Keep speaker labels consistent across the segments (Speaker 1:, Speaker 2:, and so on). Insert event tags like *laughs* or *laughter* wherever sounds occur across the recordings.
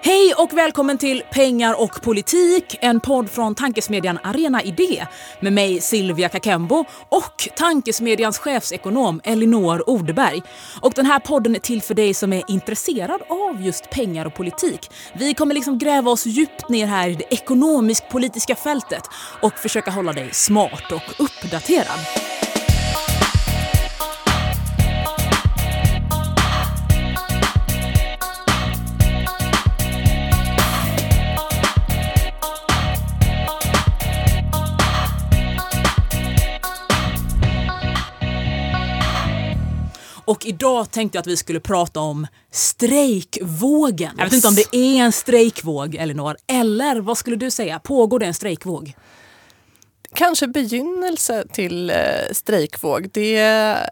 Speaker 1: Hej och välkommen till Pengar och politik, en podd från tankesmedjan Arena Idé med mig Silvia Kakembo och tankesmedjans chefsekonom Elinor Odeberg. Och den här podden är till för dig som är intresserad av just pengar och politik. Vi kommer liksom gräva oss djupt ner här i det ekonomisk-politiska fältet och försöka hålla dig smart och uppdaterad. Och idag tänkte jag att vi skulle prata om strejkvågen. Jag vet inte om det är en strejkvåg, Elinor. Eller vad skulle du säga? Pågår det en strejkvåg?
Speaker 2: Kanske begynnelse till eh, strejkvåg. Det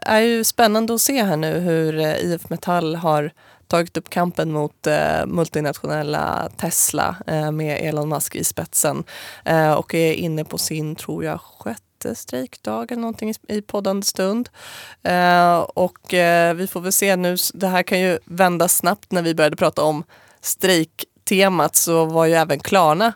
Speaker 2: är ju spännande att se här nu hur eh, IF Metall har tagit upp kampen mot eh, multinationella Tesla eh, med Elon Musk i spetsen eh, och är inne på sin, tror jag, sjätte strejkdag eller någonting i poddande stund. Eh, och eh, vi får väl se nu, det här kan ju vända snabbt när vi började prata om strejktemat så var ju även Klarna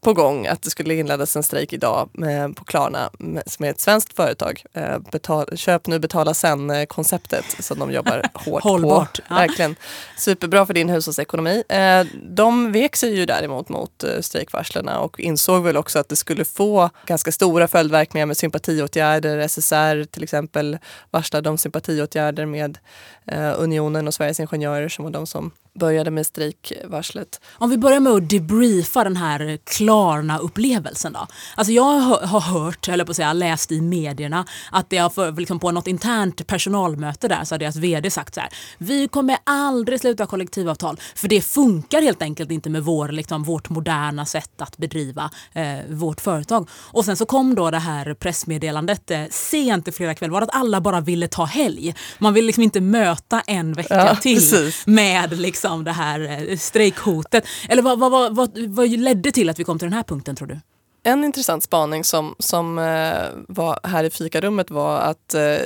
Speaker 2: på gång att det skulle inledas en strejk idag med, på Klarna med, som är ett svenskt företag. Eh, betal, köp nu, betala sen-konceptet som de jobbar *laughs* hårt
Speaker 1: Hållbart,
Speaker 2: på. Verkligen. Superbra för din hushållsekonomi. Eh, de vek sig ju däremot mot eh, strejkvarslen och insåg väl också att det skulle få ganska stora följdverkningar med sympatiåtgärder. SSR till exempel varslade om sympatiåtgärder med eh, Eh, Unionen och Sveriges Ingenjörer som var de som började med strejkvarslet.
Speaker 1: Om vi börjar med att debriefa den här Klarna-upplevelsen då. Alltså jag har hört, eller på att säga, läst i medierna att det har för, liksom på något internt personalmöte där så har deras vd sagt så här. Vi kommer aldrig sluta kollektivavtal för det funkar helt enkelt inte med vår, liksom, vårt moderna sätt att bedriva eh, vårt företag. Och sen så kom då det här pressmeddelandet eh, sent i fredag kväll var att alla bara ville ta helg. Man vill liksom inte möta en vecka ja, till precis. med liksom det här eh, strejkhotet. Eller vad, vad, vad, vad, vad ledde till att vi kom till den här punkten tror du?
Speaker 2: En intressant spaning som, som eh, var här i fikarummet var att eh,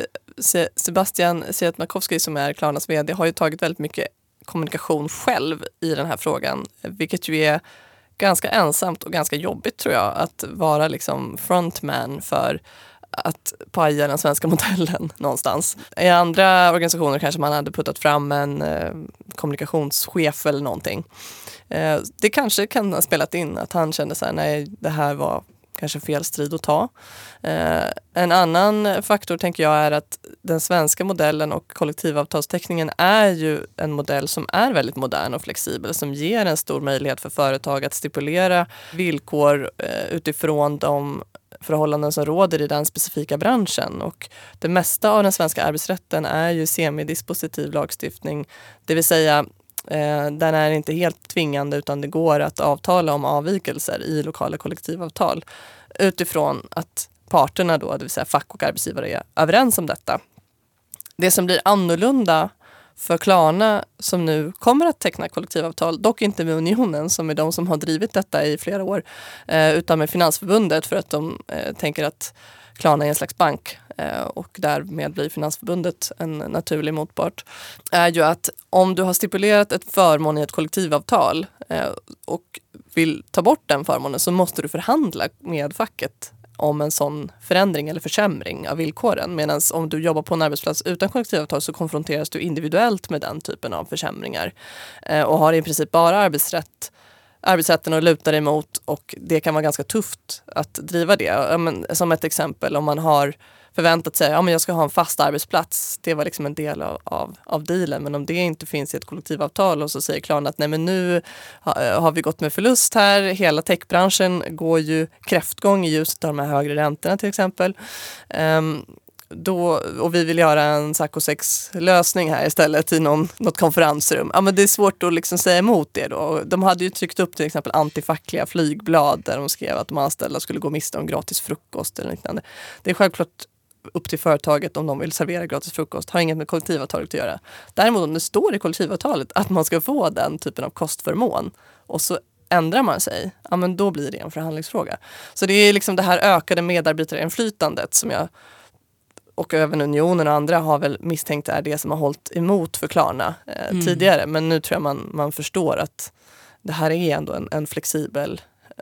Speaker 2: Sebastian Sietmakowski som är Klarnas vd har ju tagit väldigt mycket kommunikation själv i den här frågan, vilket ju är ganska ensamt och ganska jobbigt tror jag att vara liksom frontman för att paja den svenska *laughs* modellen någonstans. I andra organisationer kanske man hade puttat fram en eh, kommunikationschef eller någonting. Eh, det kanske kan ha spelat in att han kände så här, nej det här var kanske fel strid att ta. Eh, en annan faktor tänker jag är att den svenska modellen och kollektivavtalsteckningen är ju en modell som är väldigt modern och flexibel som ger en stor möjlighet för företag att stipulera villkor eh, utifrån de förhållanden som råder i den specifika branschen. Och det mesta av den svenska arbetsrätten är ju semidispositiv lagstiftning, det vill säga Eh, den är inte helt tvingande utan det går att avtala om avvikelser i lokala kollektivavtal utifrån att parterna då, det vill säga fack och arbetsgivare, är överens om detta. Det som blir annorlunda för Klarna som nu kommer att teckna kollektivavtal, dock inte med Unionen som är de som har drivit detta i flera år, eh, utan med Finansförbundet för att de eh, tänker att Klarna är en slags bank Eh, och därmed blir Finansförbundet en naturlig motpart, är ju att om du har stipulerat ett förmån i ett kollektivavtal eh, och vill ta bort den förmånen så måste du förhandla med facket om en sån förändring eller försämring av villkoren. Medan om du jobbar på en arbetsplats utan kollektivavtal så konfronteras du individuellt med den typen av försämringar eh, och har i princip bara arbetsrätt arbetsrätten att luta dig mot och det kan vara ganska tufft att driva det. som ett exempel om man har förväntat sig att ja, jag ska ha en fast arbetsplats. Det var liksom en del av, av, av dealen. Men om det inte finns i ett kollektivavtal och så säger Klarna att nej men nu har, eh, har vi gått med förlust här. Hela techbranschen går ju kräftgång i ljuset av de här högre räntorna till exempel. Um, då, och vi vill göra en Saco 6-lösning här istället i någon, något konferensrum. Ja, men det är svårt att liksom säga emot det då. De hade ju tryckt upp till exempel antifackliga flygblad där de skrev att de anställda skulle gå miste om gratis frukost eller liknande. Det är självklart upp till företaget om de vill servera gratis frukost. Har inget med kollektivavtalet att göra. Däremot om det står i kollektivavtalet att man ska få den typen av kostförmån och så ändrar man sig, ja men då blir det en förhandlingsfråga. Så det är liksom det här ökade medarbetarinflytandet som jag och även Unionen och andra har väl misstänkt är det som har hållit emot för Klarna eh, mm. tidigare. Men nu tror jag man, man förstår att det här är ändå en, en flexibel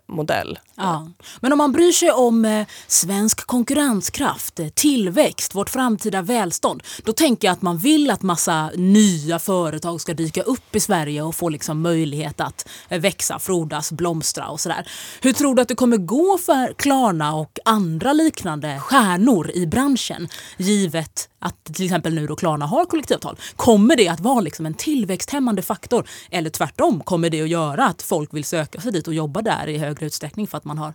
Speaker 2: modell.
Speaker 1: Ja. Men om man bryr sig om eh, svensk konkurrenskraft, eh, tillväxt, vårt framtida välstånd. Då tänker jag att man vill att massa nya företag ska dyka upp i Sverige och få liksom möjlighet att eh, växa, frodas, blomstra och sådär. Hur tror du att det kommer gå för Klarna och andra liknande stjärnor i branschen givet att till exempel nu då Klarna har kollektivavtal. Kommer det att vara liksom en tillväxthämmande faktor eller tvärtom kommer det att göra att folk vill söka sig dit och jobba där i högre utsträckning för att man har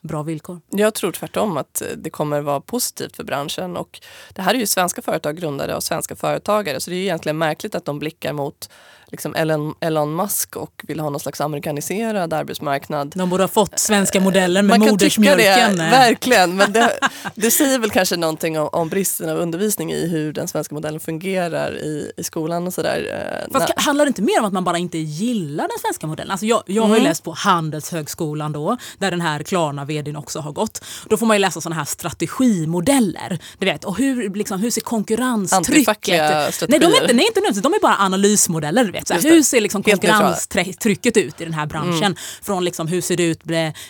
Speaker 1: bra villkor?
Speaker 2: Jag tror tvärtom att eh, det kommer vara positivt för branschen. Och det här är ju svenska företag grundade av svenska företagare så det är egentligen märkligt att de blickar mot liksom Elon, Elon Musk och vill ha någon slags amerikaniserad arbetsmarknad.
Speaker 1: De borde ha fått svenska modellen med Man modersmjölken.
Speaker 2: Det, verkligen, men det, *laughs* det, säger väl kanske någonting om, om, bristen av undervisning i hur den svenska modellen fungerar i, i skolan och sådär.
Speaker 1: Eh, Fast handlar det inte mer om att man bara inte gillar den svenska modellen? Alltså jag, jag har ju mm. läst på Handelshögskolan då, där den här Klarna vdn också har gått. Då får man ju läsa sådana här strategimodeller. Du vet, och hur, liksom, hur ser konkurrenstrycket...
Speaker 2: Antifackliga
Speaker 1: strategier? Nej, de är inte, nej, inte de är bara analysmodeller. Så hur ser liksom konkurrenstrycket ut i den här branschen? Mm. Från liksom, hur ser det ut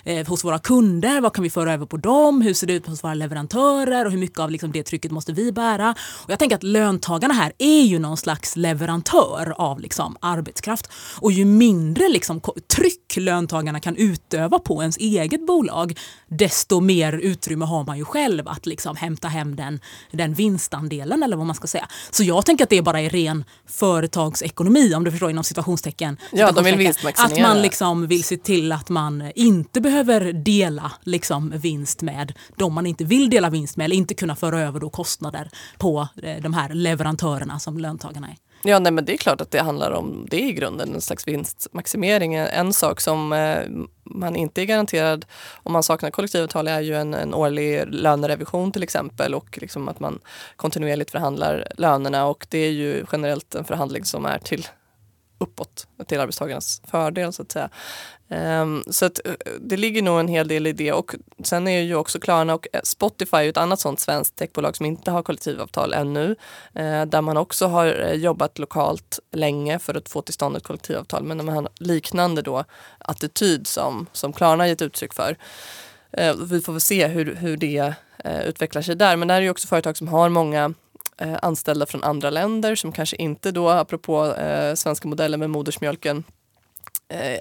Speaker 1: eh, hos våra kunder? Vad kan vi föra över på dem? Hur ser det ut hos våra leverantörer? Och hur mycket av liksom, det trycket måste vi bära? Och jag tänker att löntagarna här är ju någon slags leverantör av liksom, arbetskraft. Och ju mindre liksom, tryck löntagarna kan utöva på ens eget bolag desto mer utrymme har man ju själv att liksom, hämta hem den, den vinstandelen eller vad man ska säga. Så jag tänker att det bara är ren företagsekonomi om du förstår inom situationstecken.
Speaker 2: Ja, de vill vinstmaximera.
Speaker 1: Att man liksom vill se till att man inte behöver dela liksom vinst med de man inte vill dela vinst med eller inte kunna föra över då kostnader på eh, de här leverantörerna som löntagarna är.
Speaker 2: Ja, nej, men det är klart att det handlar om det i grunden, en slags vinstmaximering. En sak som eh, man inte är garanterad om man saknar kollektivavtal är ju en, en årlig lönerevision till exempel och liksom att man kontinuerligt förhandlar lönerna och det är ju generellt en förhandling som är till uppåt till arbetstagarnas fördel så att säga. Um, så att, eh, det ligger nog en hel del i det och sen är ju också Klarna och eh, Spotify ett annat sånt svenskt techbolag som inte har kollektivavtal ännu. Uh, där man också har jobbat lokalt länge för att få till stånd ett kollektivavtal men de har liknande då attityd som, som Klarna gett uttryck för. vi får väl se hur, hur det utvecklar sig där men det här är ju också företag som har många eh, anställda från andra länder som kanske inte då, apropå eh, svenska modellen med modersmjölken, eh,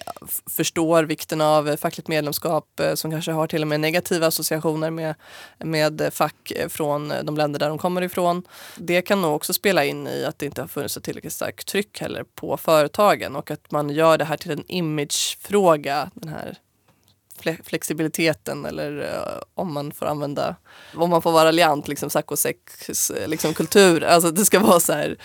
Speaker 2: förstår vikten av fackligt medlemskap eh, som kanske har till och med negativa associationer med, med fack eh, från de länder där de kommer ifrån. Det kan nog också spela in i att det inte har funnits ett tillräckligt starkt tryck heller på företagen och att man gör det här till en imagefråga, den här flexibiliteten eller uh, om man får använda, om man får vara raljant, liksom saccosex liksom kultur. Alltså det ska vara så här,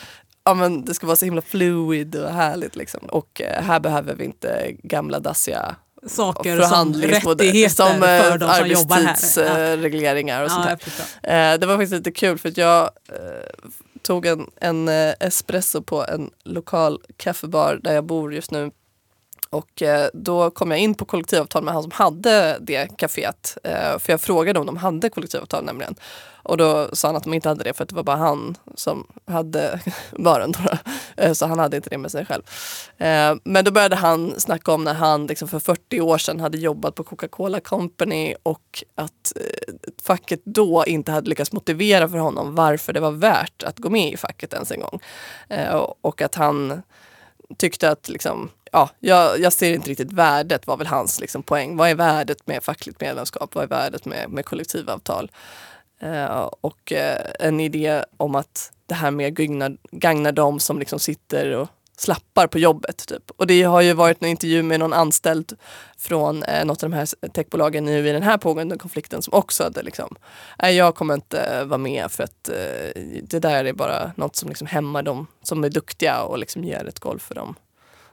Speaker 2: ja men det ska vara så himla fluid och härligt liksom. Och uh, här behöver vi inte gamla dassiga
Speaker 1: saker som rättigheter
Speaker 2: som,
Speaker 1: uh, för de som jobbar här.
Speaker 2: Arbetstidsregleringar och sånt där. det var faktiskt lite kul för att jag tog en, en espresso på en lokal kaffebar där jag bor just nu och eh, då kom jag in på kollektivavtal med han som hade det kaféet. Eh, för jag frågade om de hade kollektivavtal nämligen. Och då sa han att de inte hade det för att det var bara han som hade *laughs* baren. Eh, så han hade inte det med sig själv. Men då började han snacka om när han liksom för 40 år sedan hade jobbat på Coca-Cola Company och att facket då inte hade lyckats motivera för honom varför det var värt att gå med i facket ens en gång. Och att han tyckte att liksom, ja, jag, jag, ser inte riktigt värdet, var väl hans liksom, poäng. Vad är värdet med fackligt medlemskap? Vad är värdet med, med kollektivavtal? Eh, och eh, en idé om att det här mer gagnar, gagnar de som liksom sitter och slappar på jobbet. Typ. Och det har ju varit en intervju med någon anställd från eh, något av de här techbolagen nu i den här pågående konflikten som också hade liksom, nej jag kommer inte eh, vara med för att eh, det där är bara något som liksom hämmar dem som är duktiga och liksom ger ett golv för dem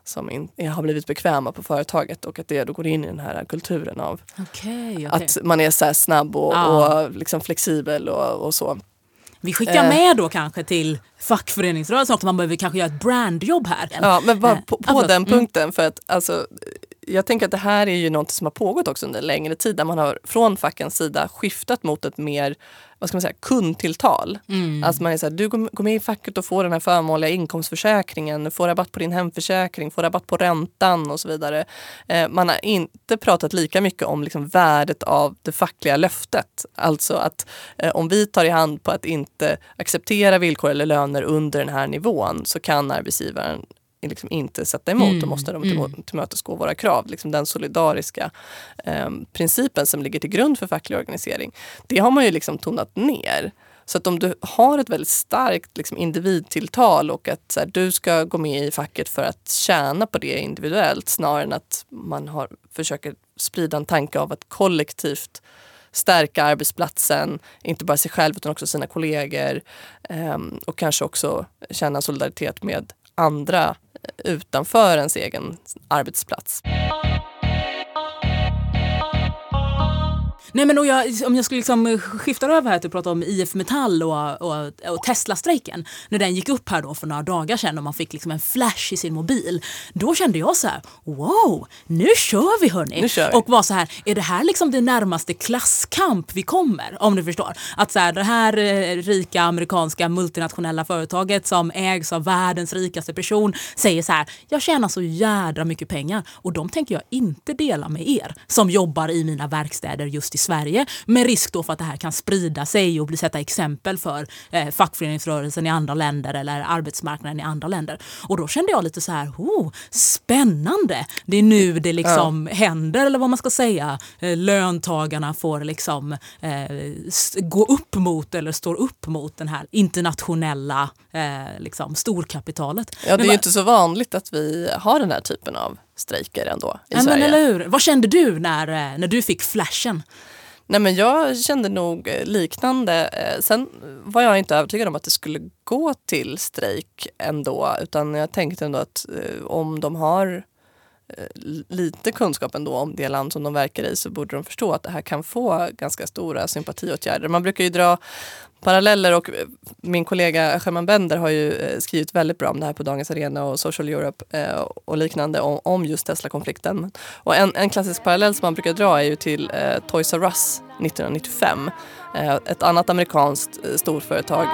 Speaker 2: som in, har blivit bekväma på företaget och att det då går in i den här kulturen av
Speaker 1: okay, okay.
Speaker 2: att man är så snabb och, ah. och liksom flexibel och, och så.
Speaker 1: Vi skickar eh. med då kanske till fackföreningsrörelsen också, man behöver kanske göra ett brandjobb här.
Speaker 2: Ja, men bara eh, på, på den punkten, för att alltså, jag tänker att det här är ju något som har pågått också under en längre tid där man har från fackens sida skiftat mot ett mer vad ska man säga, kundtilltal. Mm. Alltså man är så här, du går med i facket och får den här förmånliga inkomstförsäkringen, får rabatt på din hemförsäkring, får rabatt på räntan och så vidare. Eh, man har inte pratat lika mycket om liksom värdet av det fackliga löftet. Alltså att eh, om vi tar i hand på att inte acceptera villkor eller löner under den här nivån så kan arbetsgivaren liksom inte sätta emot mm, och måste de mm. tillmötesgå våra krav. Liksom den solidariska eh, principen som ligger till grund för facklig organisering. Det har man ju liksom tonat ner. Så att om du har ett väldigt starkt liksom, individtilltal och att så här, du ska gå med i facket för att tjäna på det individuellt snarare än att man har, försöker sprida en tanke av att kollektivt stärka arbetsplatsen, inte bara sig själv utan också sina kollegor eh, och kanske också känna solidaritet med andra utanför ens egen arbetsplats.
Speaker 1: Nej, men jag, om jag skulle liksom skifta över här till att prata om IF Metall och, och, och Tesla-strejken. När den gick upp här då för några dagar sedan och man fick liksom en flash i sin mobil. Då kände jag så här, wow, nu kör vi hörni!
Speaker 2: Nu kör vi.
Speaker 1: Och var så här, är det här liksom det närmaste klasskamp vi kommer? Om du förstår. Att så här, det här eh, rika amerikanska multinationella företaget som ägs av världens rikaste person säger så här, jag tjänar så jädra mycket pengar och de tänker jag inte dela med er som jobbar i mina verkstäder just i Sverige med risk då för att det här kan sprida sig och bli sätta exempel för eh, fackföreningsrörelsen i andra länder eller arbetsmarknaden i andra länder. Och då kände jag lite så här, oh, spännande! Det är nu det liksom ja. händer eller vad man ska säga. Eh, löntagarna får liksom eh, gå upp mot eller står upp mot den här internationella eh, liksom, storkapitalet.
Speaker 2: Ja, det är ju inte så vanligt att vi har den här typen av strejker ändå i
Speaker 1: ja,
Speaker 2: Sverige.
Speaker 1: Men eller hur? Vad kände du när, eh, när du fick flashen?
Speaker 2: Nej, men jag kände nog eh, liknande. Eh, sen var jag inte övertygad om att det skulle gå till strejk ändå utan jag tänkte ändå att eh, om de har Eh, lite kunskap ändå om det land som de verkar i så borde de förstå att det här kan få ganska stora sympatiåtgärder. Man brukar ju dra paralleller och eh, min kollega Sherman Bender har ju eh, skrivit väldigt bra om det här på Dagens Arena och Social Europe och liknande om, om just Tesla-konflikten. Och en, en klassisk parallell som man brukar dra är ju till eh, Toys R Us 1995. Eh, ett annat amerikanskt eh, storföretag.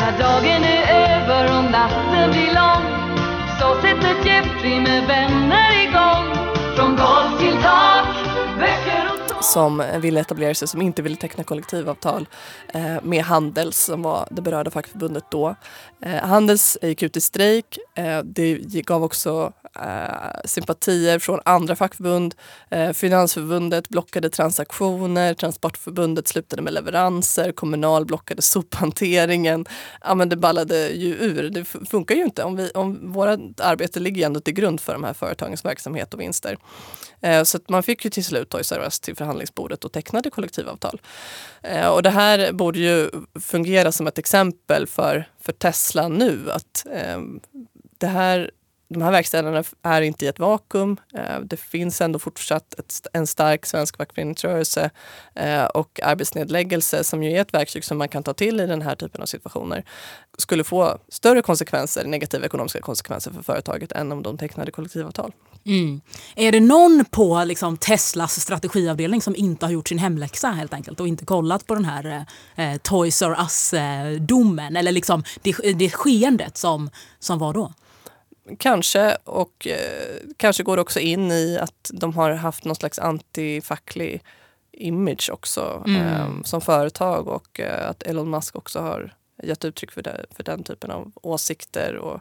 Speaker 2: När dagen är över och natten blir lång Jeffrey med vänner igång från golv till tak, böcker och som ville etablera sig, som inte ville teckna kollektivavtal eh, med Handels som var det berörda fackförbundet då. Eh, Handels gick ut i strejk. Eh, det gav också eh, sympatier från andra fackförbund. Eh, Finansförbundet blockade transaktioner, Transportförbundet slutade med leveranser, Kommunal blockade sophanteringen. Ja, men det ballade ju ur. Det funkar ju inte. Om, vi, om vårt arbete ligger ju ändå till grund för de här företagens verksamhet och vinster. Eh, så man fick ju till slut Toys R Us till förhandlingsbordet och tecknade kollektivavtal. Eh, och det här borde ju fungera som ett exempel för, för Tesla nu. att eh, det här de här verkstäderna är inte i ett vakuum. Eh, det finns ändå fortsatt ett, en stark svensk fackföreningsrörelse eh, och arbetsnedläggelse som ju är ett verktyg som man kan ta till i den här typen av situationer skulle få större konsekvenser, negativa ekonomiska konsekvenser för företaget än om de tecknade kollektivavtal.
Speaker 1: Mm. Är det någon på liksom, Teslas strategiavdelning som inte har gjort sin hemläxa helt enkelt och inte kollat på den här eh, eh Toys R Us-domen eller liksom det, det skeendet som, som var då?
Speaker 2: Kanske, och eh, kanske går det också in i att de har haft någon slags antifacklig image också mm. eh, som företag och eh, att Elon Musk också har gett uttryck för, det, för den typen av åsikter. Och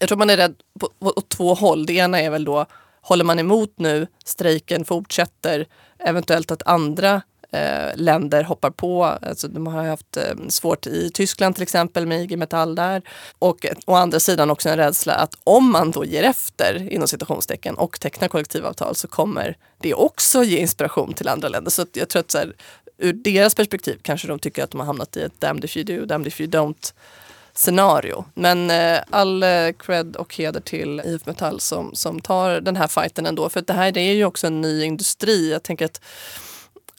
Speaker 2: jag tror man är rädd på, på, på två håll. Det ena är väl då, håller man emot nu, strejken fortsätter, eventuellt att andra eh, länder hoppar på. Alltså, de har haft eh, svårt i Tyskland till exempel med IG Metall där. Och å andra sidan också en rädsla att om man då ger efter inom citationstecken och tecknar kollektivavtal så kommer det också ge inspiration till andra länder. Så jag tror att så här, ur deras perspektiv kanske de tycker att de har hamnat i ett damned if you do, damned if you don't scenario. Men eh, all eh, cred och heder till IF Metall som, som tar den här fighten ändå. För det här det är ju också en ny industri. Jag tänker att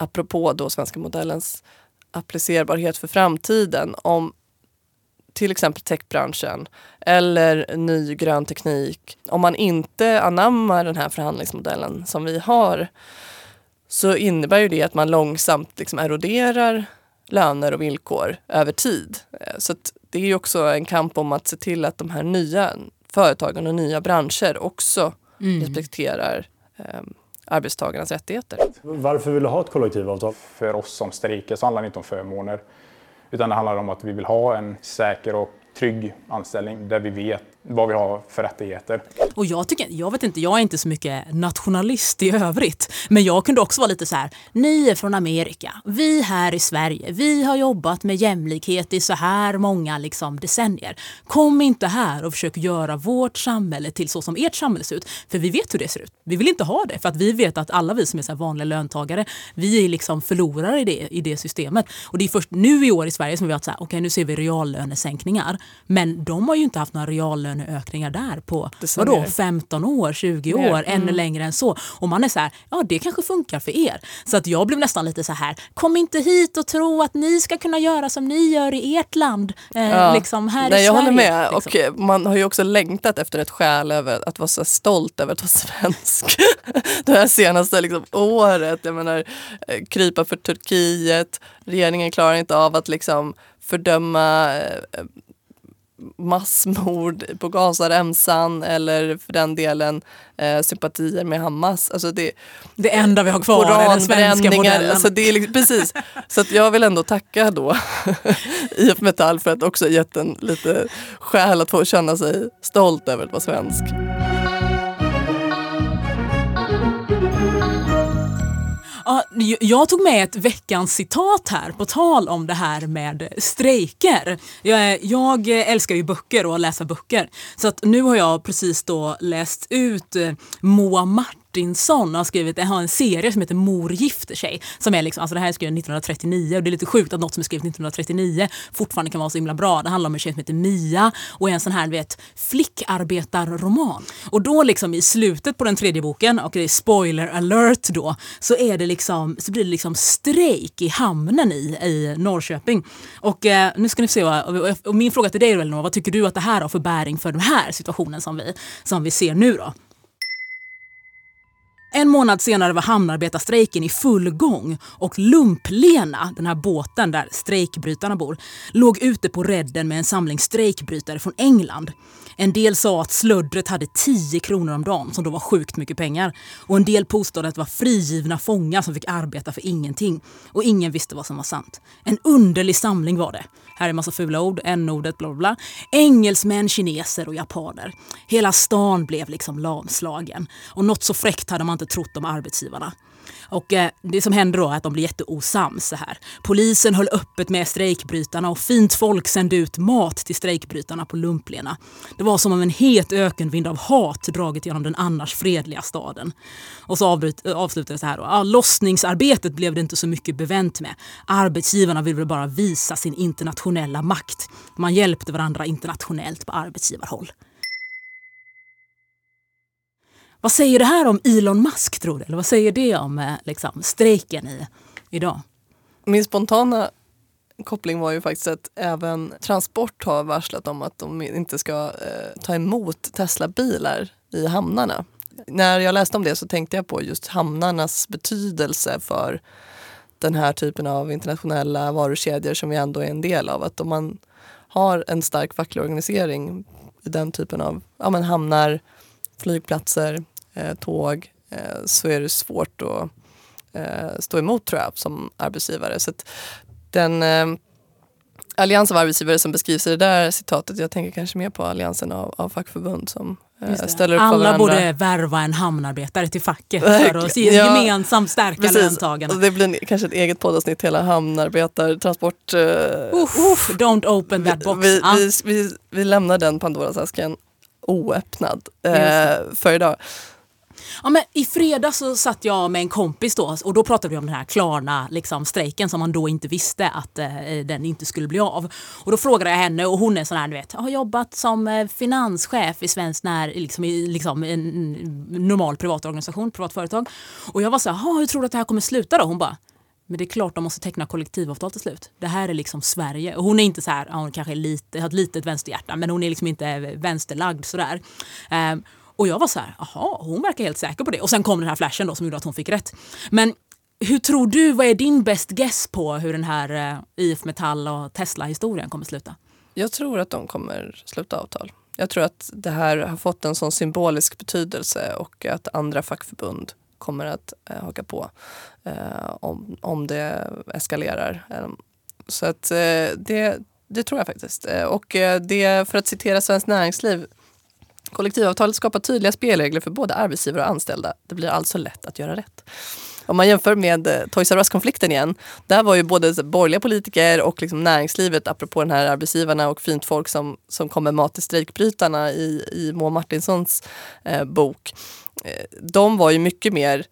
Speaker 2: apropå då svenska modellens applicerbarhet för framtiden. Om till exempel techbranschen eller ny grön teknik. Om man inte anammar den här förhandlingsmodellen som vi har så innebär ju det att man långsamt liksom eroderar löner och villkor över tid. Eh, så det är ju också en kamp om att se till att de här nya företagen och nya branscher också mm. respekterar eh, arbetstagarnas rättigheter.
Speaker 3: Varför vill du ha ett kollektivavtal? För oss som strejkar så handlar det inte om förmåner. Utan det handlar om att vi vill ha en säker och trygg anställning där vi vet vad vi har för rättigheter.
Speaker 1: Och jag tycker, jag vet inte, jag är inte så mycket nationalist i övrigt. Men jag kunde också vara lite så här, ni är från Amerika, vi här i Sverige, vi har jobbat med jämlikhet i så här många liksom, decennier. Kom inte här och försök göra vårt samhälle till så som ert samhälle ser ut. För vi vet hur det ser ut. Vi vill inte ha det för att vi vet att alla vi som är så vanliga löntagare, vi är liksom förlorare i det, i det systemet. Och det är först nu i år i Sverige som vi har varit så här, okej okay, nu ser vi reallönesänkningar. Men de har ju inte haft några reallöneökningar där på vadå, 15 år, 20 år, mm. ännu längre än så. Och man är så här, ja det kanske funkar för er. Så att jag blev nästan lite så här, kom inte hit och tro att ni ska kunna göra som ni gör i ert land. Eh, ja. liksom här
Speaker 2: Nej,
Speaker 1: i
Speaker 2: jag
Speaker 1: Sverige,
Speaker 2: håller med. Liksom. Och eh, man har ju också längtat efter ett skäl över att vara så stolt över att vara svensk. *laughs* det här senaste liksom, året. Jag menar, eh, krypa för Turkiet. Regeringen klarar inte av att liksom fördöma eh, massmord på Gazaremsan eller för den delen eh, sympatier med Hamas. Alltså det,
Speaker 1: det enda vi har kvar är den svenska modellen.
Speaker 2: Alltså det är liksom, precis. Så att jag vill ändå tacka då *laughs* IF Metall för att också gett en lite skäl att få känna sig stolt över att vara svensk.
Speaker 1: Ja, jag tog med ett veckans citat här på tal om det här med strejker. Jag, jag älskar ju böcker och att läsa böcker. Så att nu har jag precis då läst ut Moa Martin Martinsson har skrivit har en serie som heter Mor gifter sig. Som är liksom, alltså det här är skrivet 1939 och det är lite sjukt att något som är skrivet 1939 fortfarande kan vara så himla bra. Det handlar om en tjej som heter Mia och är en sån här vet, flickarbetarroman. Och då liksom i slutet på den tredje boken, och det är spoiler alert då, så, är det liksom, så blir det liksom strejk i hamnen i, i Norrköping. Och eh, nu ska ni se, vad, och min fråga till dig Elinor, vad tycker du att det här har för bäring för den här situationen som vi, som vi ser nu då? En månad senare var hamnarbetarstrejken i full gång och Lumplena, den här båten där strejkbrytarna bor, låg ute på redden med en samling strejkbrytare från England. En del sa att slöddret hade 10 kronor om dagen, som då var sjukt mycket pengar. Och en del påstod att det var frigivna fångar som fick arbeta för ingenting. Och ingen visste vad som var sant. En underlig samling var det. Här är massa fula ord, n-ordet, bla bla. Engelsmän, kineser och japaner. Hela stan blev liksom lamslagen. Och något så fräckt hade man inte trott om arbetsgivarna. Och eh, det som händer då är att de blir jätteosams så här. Polisen höll öppet med strejkbrytarna och fint folk sände ut mat till strejkbrytarna på Lumplena. Det var som om en het ökenvind av hat dragit genom den annars fredliga staden. Och så avbryt, eh, det så här då. Ja, lossningsarbetet blev det inte så mycket bevänt med. Arbetsgivarna ville bara visa sin internationella makt. Man hjälpte varandra internationellt på arbetsgivarhåll. Vad säger det här om Elon Musk tror du? Eller vad säger det om eh, liksom, strejken i, idag?
Speaker 2: Min spontana koppling var ju faktiskt att även Transport har varslat om att de inte ska eh, ta emot Tesla-bilar i hamnarna. När jag läste om det så tänkte jag på just hamnarnas betydelse för den här typen av internationella varukedjor som vi ändå är en del av. Att om man har en stark facklig organisering i den typen av ja, men hamnar, flygplatser, tåg eh, så är det svårt att eh, stå emot tror jag som arbetsgivare. Så den eh, allians av arbetsgivare som beskrivs i det där citatet, jag tänker kanske mer på alliansen av, av fackförbund som eh, ställer upp
Speaker 1: Alla borde värva en hamnarbetare till facket för att ja, gemensamt stärka precis. löntagarna.
Speaker 2: Det blir kanske ett eget poddavsnitt, hela hamnarbetartransport... Uh,
Speaker 1: Uff, don't open that box.
Speaker 2: Vi, ah. vi, vi, vi lämnar den Pandoras asken oöppnad uh, för idag.
Speaker 1: Ja, men I fredags så satt jag med en kompis då, och då pratade vi om den här Klarna liksom, strejken som man då inte visste att eh, den inte skulle bli av. Och Då frågade jag henne och hon är sån här, du vet, har jobbat som eh, finanschef i svensk när, liksom, i liksom, en normal privat organisation, privat företag. Och jag var så här, hur tror du att det här kommer sluta då? Hon bara, Men det är klart de måste teckna kollektivavtal till slut. Det här är liksom Sverige. Och hon är inte så här, hon kanske är lite, har ett litet vänsterhjärta, men hon är liksom inte vänsterlagd sådär. Um, ehm, och jag var så här, jaha, hon verkar helt säker på det. Och sen kom den här flashen då som gjorde att hon fick rätt. Men hur tror du, vad är din best guess på hur den här eh, IF Metall och Tesla-historien kommer sluta?
Speaker 2: Jag tror att de kommer sluta avtal. Jag tror att det här har fått en sån symbolisk betydelse och att andra fackförbund kommer att eh, haka på eh, om, om det eskalerar. Eh, så att eh, det, det tror jag faktiskt. Eh, och eh, det, för att citera Svenskt Näringsliv Kollektivavtalet skapar tydliga spelregler för både arbetsgivare och anställda. Det blir alltså lätt att göra rätt. Om man jämför med eh, Toys R Us-konflikten igen. Där var ju både borgerliga politiker och liksom näringslivet, apropå den här arbetsgivarna och fint folk som, som kom med mat till strejkbrytarna i, i Moa Martinsons eh, bok. Eh, de var ju mycket mer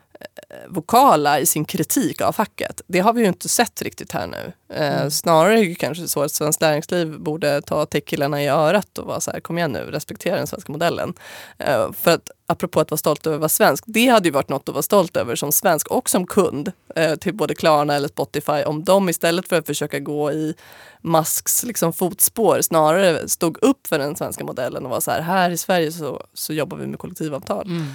Speaker 2: Eh, vokala i sin kritik av facket. Det har vi ju inte sett riktigt här nu. Mm. Snarare är det kanske så att Svenskt Näringsliv borde ta techkillarna i örat och vara så här, kom igen nu, respektera den svenska modellen. Eh, för att apropå att vara stolt över att vara svensk, det hade ju varit något att vara stolt över som svensk och som kund eh, till både Klarna eller Spotify om de istället för att försöka gå i Musks liksom, fotspår snarare stod upp för den svenska modellen och var så här, här i Sverige så, så jobbar vi med kollektivavtal. Mm.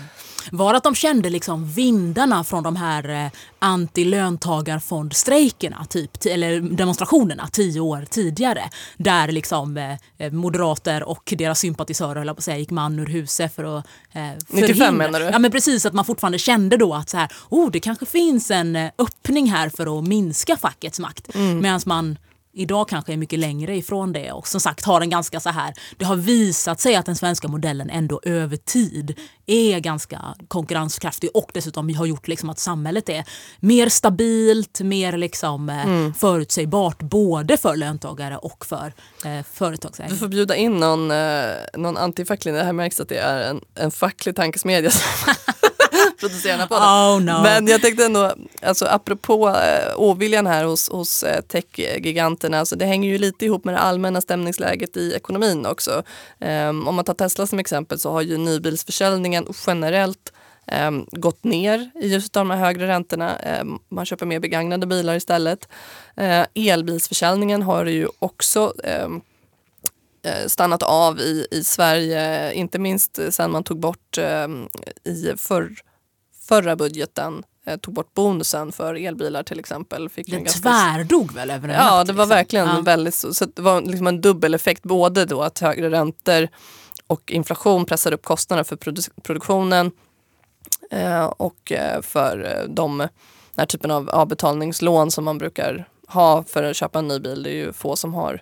Speaker 1: Var att de kände liksom vindarna från de här eh, anti-löntagarfondstrejkerna, typ, eller demonstrationerna tio år tidigare. Där liksom eh, eh moderater och deras sympatisörer höll på att säga, gick man ur huset för att
Speaker 2: eh, 95 menar du?
Speaker 1: Ja men precis, att man fortfarande kände då att så här, oh, det kanske finns en eh, öppning här för att minska fackets makt. Mm. Medan man idag kanske är mycket längre ifrån det och som sagt har en ganska så här, det har visat sig att den svenska modellen ändå över tid är ganska konkurrenskraftig och dessutom har gjort liksom att samhället är mer stabilt, mer liksom eh, mm. förutsägbart både för löntagare och för eh, företagsägare.
Speaker 2: Du får bjuda in någon, eh, någon antifacklig, det här märks att det är en, en facklig tankesmedja *laughs* *laughs* producerarna på
Speaker 1: Oh, no.
Speaker 2: Men jag tänkte ändå, alltså apropå eh, oviljan här hos, hos eh, techgiganterna, alltså det hänger ju lite ihop med det allmänna stämningsläget i ekonomin också. Um, om man tar Tesla som exempel så har ju nybilsförsäljningen generellt um, gått ner i just de här högre räntorna. Um, man köper mer begagnade bilar istället. Uh, elbilsförsäljningen har ju också um, stannat av i, i Sverige, inte minst sen man tog bort eh, i förr förra budgeten eh, tog bort bonusen för elbilar till exempel.
Speaker 1: Fick Den ganska... tvärdog väl över en
Speaker 2: Ja,
Speaker 1: natt,
Speaker 2: det var liksom. verkligen ja. väldigt så. så det var liksom en dubbeleffekt både då att högre räntor och inflation pressar upp kostnaderna för produ produktionen eh, och eh, för eh, de, den här typen av avbetalningslån som man brukar ha för att köpa en ny bil. Det är ju få som har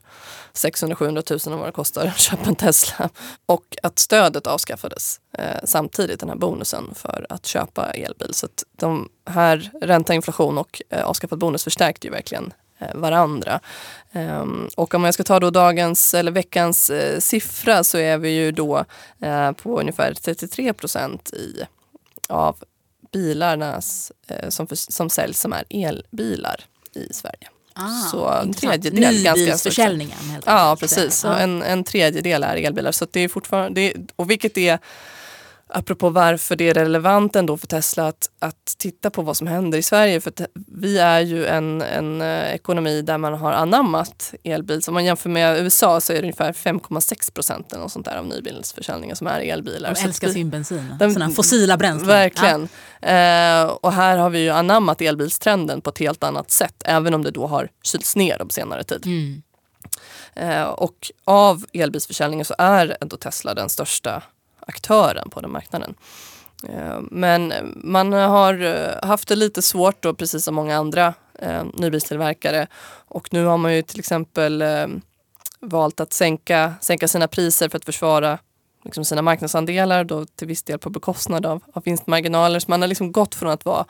Speaker 2: 600-700 000 vad det kostar att köpa en Tesla. Och att stödet avskaffades eh, samtidigt, den här bonusen för att köpa elbil. Så att de här ränta, inflation och eh, avskaffad bonus förstärkte ju verkligen eh, varandra. Ehm, och om jag ska ta då dagens eller veckans eh, siffra så är vi ju då eh, på ungefär 33 procent i, av bilarna eh, som, för, som säljs som är elbilar i Sverige.
Speaker 1: Ah, så en tredjedel. Nybilsförsäljningen.
Speaker 2: Ja, precis. Ja. En, en tredjedel är elbilar. Så det är fortfarande, det, och vilket är apropå varför det är relevant ändå för Tesla att, att titta på vad som händer i Sverige. För vi är ju en, en eh, ekonomi där man har anammat elbil. Om man jämför med USA så är det ungefär 5,6 procent eller sånt där av nybilsförsäljningen som är elbilar.
Speaker 1: De älskar sin bensin, de, sådana fossila bränslen.
Speaker 2: Verkligen. Ja. Eh, och här har vi ju anammat elbilstrenden på ett helt annat sätt, även om det då har kylts ner på senare tid. Mm. Eh, och av elbilsförsäljningen så är ändå Tesla den största aktören på den marknaden. Eh, men man har eh, haft det lite svårt då, precis som många andra eh, nybilstillverkare. Och nu har man ju till exempel eh, valt att sänka, sänka sina priser för att försvara liksom sina marknadsandelar då till viss del på bekostnad av, av vinstmarginaler. Så man har liksom gått från att vara,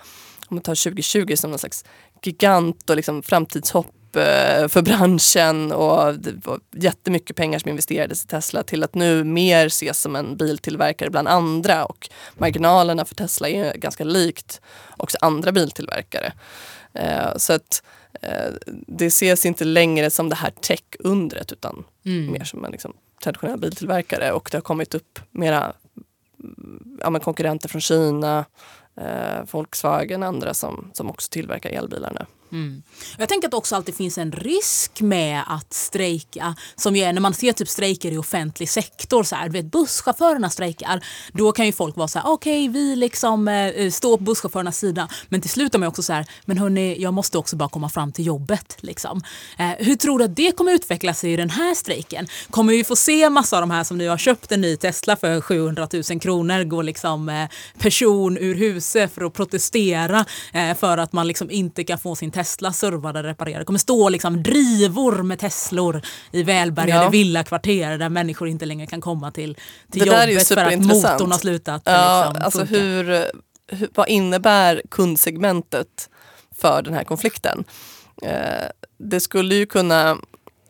Speaker 2: om man tar 2020 som någon slags gigant och liksom framtidshopp Eh, för branschen och det var jättemycket pengar som investerades i Tesla till att nu mer ses som en biltillverkare bland andra och marginalerna för Tesla är ganska likt också andra biltillverkare. Eh, så att eh, det ses inte längre som det här tech-undret utan mm. mer som en liksom, traditionell biltillverkare och det har kommit upp mera ja, konkurrenter från Kina, Volkswagen och andra som, som också tillverkar elbilar nu.
Speaker 1: Mm. Jag tänker att det också alltid finns en risk med att strejka. Som är, när man ser typ strejker i offentlig sektor, så här, vet, busschaufförerna strejkar, då kan ju folk vara så här, okej okay, vi liksom eh, eh, står på busschaufförernas sida. Men till slut är man också så här, men hörni, jag måste också bara komma fram till jobbet. Liksom. Eh, hur tror du att det kommer utveckla sig i den här strejken? Kommer vi få se massa av de här som nu har köpt en ny Tesla för 700 000 kronor gå liksom eh, person ur huset för att protestera eh, för att man liksom inte kan få sin Tesla servad och reparerad. Det kommer stå liksom drivor med Teslor i välbärgade ja. villakvarter där människor inte längre kan komma till, till jobbet för att motorn har slutat
Speaker 2: ja, liksom, alltså hur, hur, Vad innebär kundsegmentet för den här konflikten? Eh, det skulle ju kunna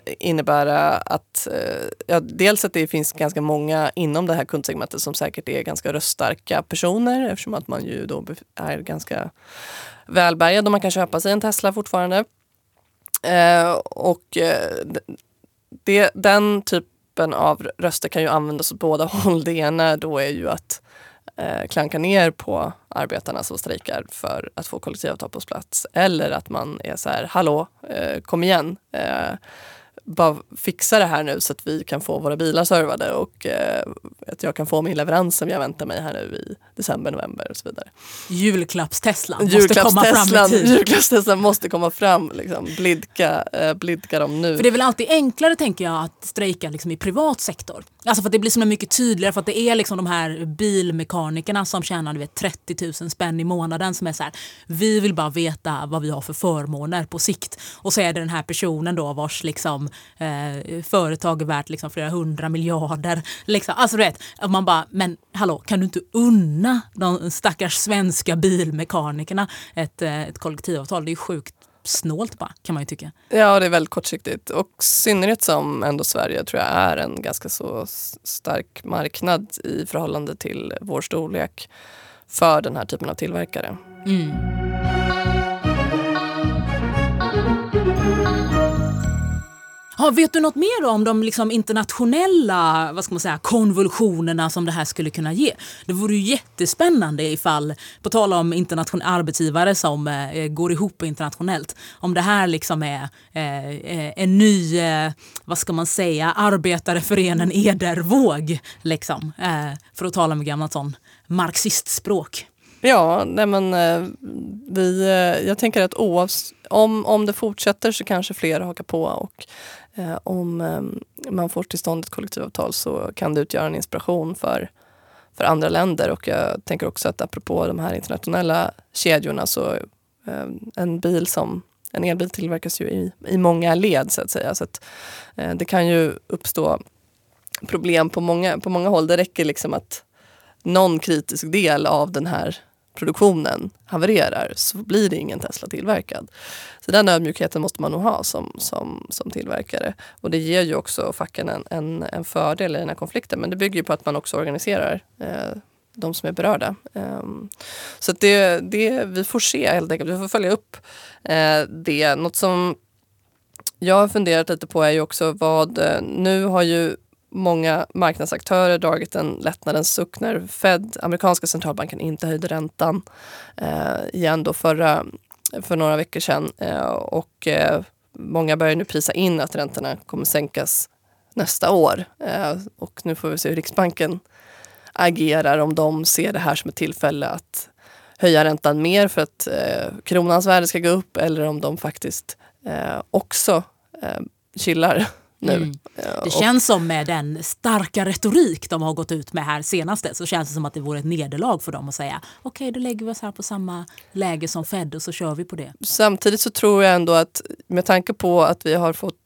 Speaker 2: innebära att eh, ja, dels att det finns ganska många inom det här kundsegmentet som säkert är ganska röststarka personer eftersom att man ju då är ganska välbärgad och man kan köpa sig en Tesla fortfarande. Eh, och eh, det, den typen av röster kan ju användas åt båda *laughs* håll. Det ena då är ju att eh, klanka ner på arbetarna som strejkar för att få kollektivavtal på plats. Eller att man är så här, hallå, eh, kom igen. Eh, bara fixa det här nu så att vi kan få våra bilar servade och eh, att jag kan få min leverans som jag väntar mig här nu i december, november och så vidare.
Speaker 1: Julklapps-Teslan måste komma fram i tid.
Speaker 2: Julklapps-Teslan måste komma fram, liksom, blidka, eh, blidka dem nu.
Speaker 1: För det är väl alltid enklare tänker jag att strejka liksom, i privat sektor. Alltså för att det blir så mycket tydligare för att det är liksom de här bilmekanikerna som tjänar vet, 30 000 spänn i månaden som är så här, vi vill bara veta vad vi har för förmåner på sikt. Och så är det den här personen då vars liksom eh, företag är värt liksom flera hundra miljarder. Liksom. Alltså du vet, man bara, men hallå, kan du inte unna de stackars svenska bilmekanikerna ett, eh, ett kollektivavtal? Det är sjukt snålt bara, kan man ju tycka.
Speaker 2: Ja, det är väldigt kortsiktigt. Och synnerhet som ändå Sverige tror jag är en ganska så stark marknad i förhållande till vår storlek för den här typen av tillverkare. Mm.
Speaker 1: Ja, vet du något mer om de liksom internationella vad ska man säga, konvulsionerna som det här skulle kunna ge? Det vore ju jättespännande ifall, på tal om internationella arbetsgivare som eh, eh, går ihop internationellt, om det här liksom är eh, eh en ny, eh, vad ska man säga, arbetare för en edervåg. Liksom, eh, för att tala med gammalt sån marxistspråk.
Speaker 2: Ja, nej men eh, vi, jag tänker att oavs om, om det fortsätter så kanske fler hakar på och Eh, om ehm, man får till stånd ett kollektivavtal så kan det utgöra en inspiration för, för andra länder. Och jag tänker också att apropå de här internationella kedjorna så ehm, en bil som en elbil tillverkas ju i, i många led så att säga. Så att, eh, det kan ju uppstå problem på många, på många håll. Det räcker liksom att någon kritisk del av den här produktionen havererar så blir det ingen Tesla tillverkad. Så den ödmjukheten måste man nog ha som, som, som tillverkare. Och det ger ju också facken en, en, en fördel i den här konflikten. Men det bygger ju på att man också organiserar eh, de som är berörda. Um, så det, det, vi får se helt enkelt. Vi får följa upp eh, det. Något som jag har funderat lite på är ju också vad, eh, nu har ju många marknadsaktörer dragit en lättnadens suck när Fed, amerikanska centralbanken, inte höjde räntan eh, igen då förra, för några veckor sedan. Eh, och eh, många börjar nu prisa in att räntorna kommer sänkas nästa år. Eh, och nu får vi se hur Riksbanken agerar, om de ser det här som ett tillfälle att höja räntan mer för att eh, kronans värde ska gå upp eller om de faktiskt eh, också eh, chillar nu. Mm.
Speaker 1: Det känns som med den starka retorik de har gått ut med här senaste så känns det som att det vore ett nederlag för dem att säga okej okay, då lägger vi oss här på samma läge som Fed och så kör vi på det.
Speaker 2: Samtidigt så tror jag ändå att med tanke på att vi har fått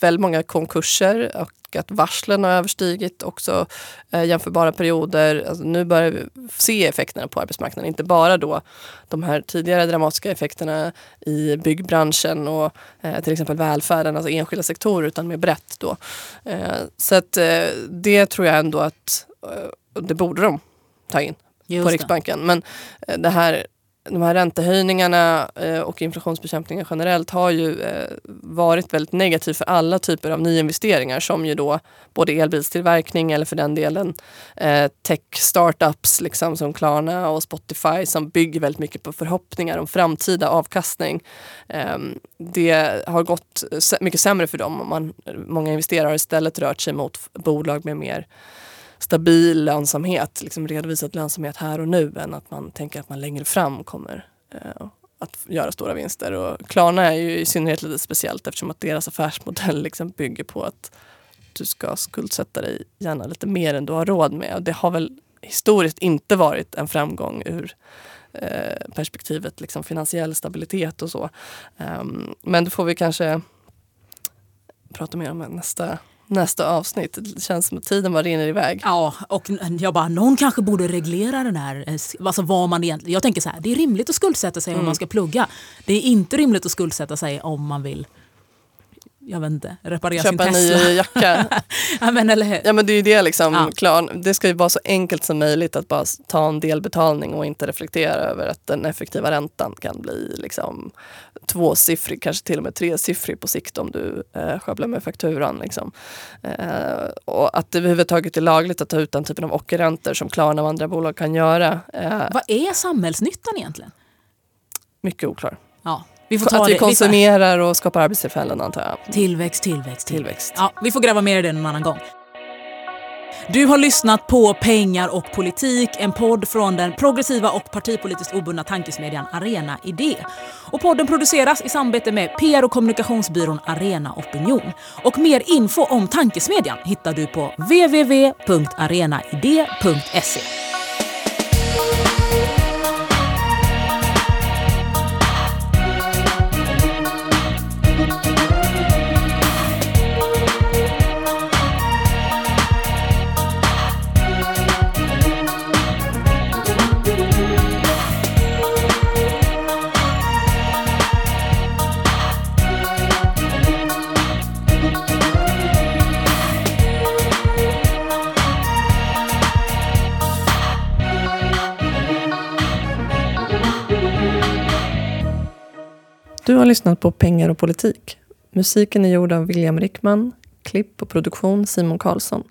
Speaker 2: väldigt många konkurser och att varslen har överstigit också eh, jämförbara perioder. Alltså nu börjar vi se effekterna på arbetsmarknaden. Inte bara då de här tidigare dramatiska effekterna i byggbranschen och eh, till exempel välfärden, alltså enskilda sektorer, utan mer brett då. Eh, så att eh, det tror jag ändå att eh, det borde de ta in Just på Riksbanken. Det. Men eh, det här de här räntehöjningarna eh, och inflationsbekämpningen generellt har ju eh, varit väldigt negativ för alla typer av nyinvesteringar som ju då både elbilstillverkning eller för den delen eh, tech startups liksom som Klarna och Spotify som bygger väldigt mycket på förhoppningar om framtida avkastning. Ehm, det har gått mycket sämre för dem. Man, många investerare har istället rört sig mot bolag med mer stabil lönsamhet, liksom redovisat lönsamhet här och nu än att man tänker att man längre fram kommer eh, att göra stora vinster. Och Klarna är ju i synnerhet lite speciellt eftersom att deras affärsmodell liksom bygger på att du ska skuldsätta dig gärna lite mer än du har råd med. Och det har väl historiskt inte varit en framgång ur eh, perspektivet liksom finansiell stabilitet och så. Um, men det får vi kanske prata mer om nästa nästa avsnitt. Det känns som att tiden bara rinner iväg.
Speaker 1: Ja, och jag bara, någon kanske borde reglera den här, eh, alltså vad man egentligen, jag tänker så här, det är rimligt att skuldsätta sig mm. om man ska plugga. Det är inte rimligt att skuldsätta sig om man vill jag vet inte, reparera
Speaker 2: Köpa
Speaker 1: sin
Speaker 2: Tesla. Köpa en ny jacka. *laughs*
Speaker 1: ja, men, eller hur?
Speaker 2: ja men det är ju det liksom. Ja. Klar, det ska ju vara så enkelt som möjligt att bara ta en delbetalning och inte reflektera över att den effektiva räntan kan bli liksom tvåsiffrig, kanske till och med tresiffrig på sikt om du eh, sjabblar med fakturan. Liksom. Eh, och att det överhuvudtaget är lagligt att ta ut den typen av ockerräntor som Klarna och andra bolag kan göra.
Speaker 1: Eh, Vad är samhällsnyttan egentligen?
Speaker 2: Mycket oklar.
Speaker 1: Ja,
Speaker 2: vi får ta att vi konsumerar och skapar arbetstillfällen antar
Speaker 1: jag. Tillväxt, tillväxt, tillväxt. Ja, vi får gräva mer i det någon annan gång. Du har lyssnat på Pengar och politik, en podd från den progressiva och partipolitiskt obundna tankesmedjan Arena Idé. Och podden produceras i samarbete med PR och kommunikationsbyrån Arena Opinion. Och mer info om tankesmedjan hittar du på www.arenaidé.se.
Speaker 2: har lyssnat på Pengar och politik. Musiken är gjord av William Rickman, klipp och produktion Simon Karlsson.